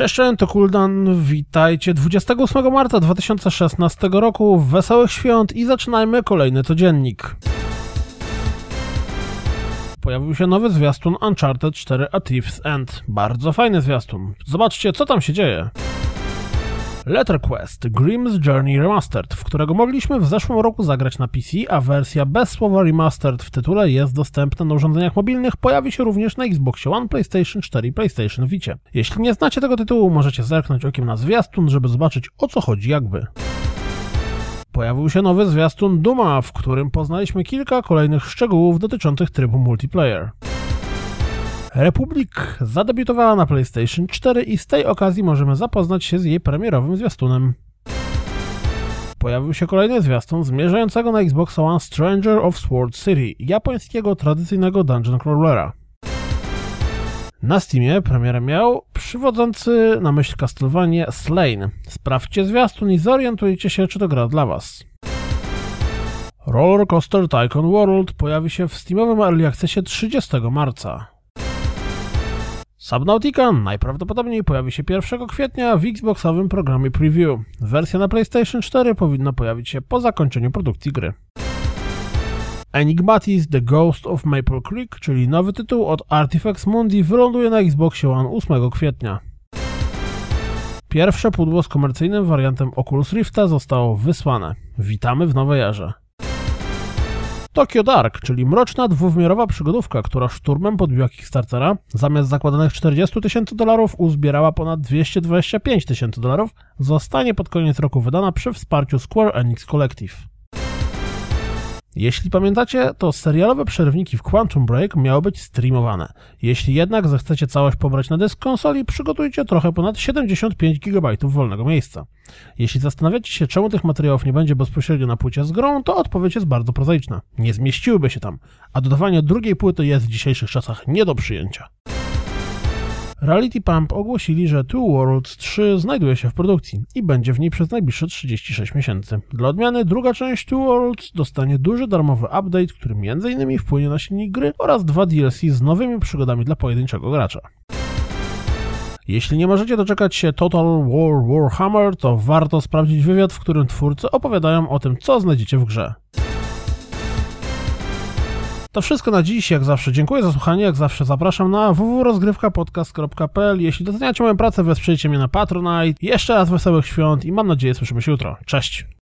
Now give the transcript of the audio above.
Cześć, to Kuldan, witajcie 28 marca 2016 roku, wesołych świąt i zaczynajmy kolejny codziennik. Pojawił się nowy zwiastun Uncharted 4 A Thief's End. Bardzo fajny zwiastun. Zobaczcie, co tam się dzieje. Letter Quest Grimm's Journey Remastered, w którego mogliśmy w zeszłym roku zagrać na PC, a wersja bez słowa remastered w tytule jest dostępna na urządzeniach mobilnych, pojawi się również na Xboxie One, PlayStation 4 i PlayStation Vicie. Jeśli nie znacie tego tytułu, możecie zerknąć okiem na zwiastun, żeby zobaczyć o co chodzi jakby. Pojawił się nowy zwiastun Duma, w którym poznaliśmy kilka kolejnych szczegółów dotyczących trybu multiplayer. Republic zadebiutowała na PlayStation 4 i z tej okazji możemy zapoznać się z jej premierowym zwiastunem. Pojawił się kolejny zwiastun zmierzającego na Xbox One Stranger of Sword City, japońskiego tradycyjnego dungeon crawlera. Na Steamie premierę miał przywodzący na myśl Castlevania Slain. Sprawdźcie zwiastun i zorientujcie się, czy to gra dla Was. Roller Coaster Tycoon World pojawi się w Steamowym Early Accessie 30 marca. Subnautica najprawdopodobniej pojawi się 1 kwietnia w Xboxowym programie Preview. Wersja na PlayStation 4 powinna pojawić się po zakończeniu produkcji gry. Enigmatis The Ghost of Maple Creek, czyli nowy tytuł od Artifacts Mundi, wyląduje na Xboxie One 8 kwietnia. Pierwsze pudło z komercyjnym wariantem Oculus Rifta zostało wysłane. Witamy w nowej erze. Tokyo Dark, czyli mroczna dwuwymiarowa przygodówka, która szturmem podbiła Kickstartera, zamiast zakładanych 40 tysięcy dolarów uzbierała ponad 225 tysięcy dolarów, zostanie pod koniec roku wydana przy wsparciu Square Enix Collective. Jeśli pamiętacie, to serialowe przerwniki w Quantum Break miały być streamowane. Jeśli jednak zechcecie całość pobrać na dysk konsoli, przygotujcie trochę ponad 75 GB wolnego miejsca. Jeśli zastanawiacie się, czemu tych materiałów nie będzie bezpośrednio na płycie z grą, to odpowiedź jest bardzo prozaiczna. Nie zmieściłyby się tam, a dodawanie drugiej płyty jest w dzisiejszych czasach nie do przyjęcia. Reality Pump ogłosili, że Two Worlds 3 znajduje się w produkcji i będzie w niej przez najbliższe 36 miesięcy. Dla odmiany druga część Two Worlds dostanie duży darmowy update, który m.in. wpłynie na silnik gry oraz dwa DLC z nowymi przygodami dla pojedynczego gracza. Jeśli nie możecie doczekać się Total War Warhammer, to warto sprawdzić wywiad, w którym twórcy opowiadają o tym, co znajdziecie w grze. To wszystko na dziś, jak zawsze dziękuję za słuchanie, jak zawsze zapraszam na www.rozgrywkapodcast.pl Jeśli doceniacie moją pracę, wesprzyjcie mnie na Patronite. Jeszcze raz wesołych świąt i mam nadzieję słyszymy się jutro. Cześć!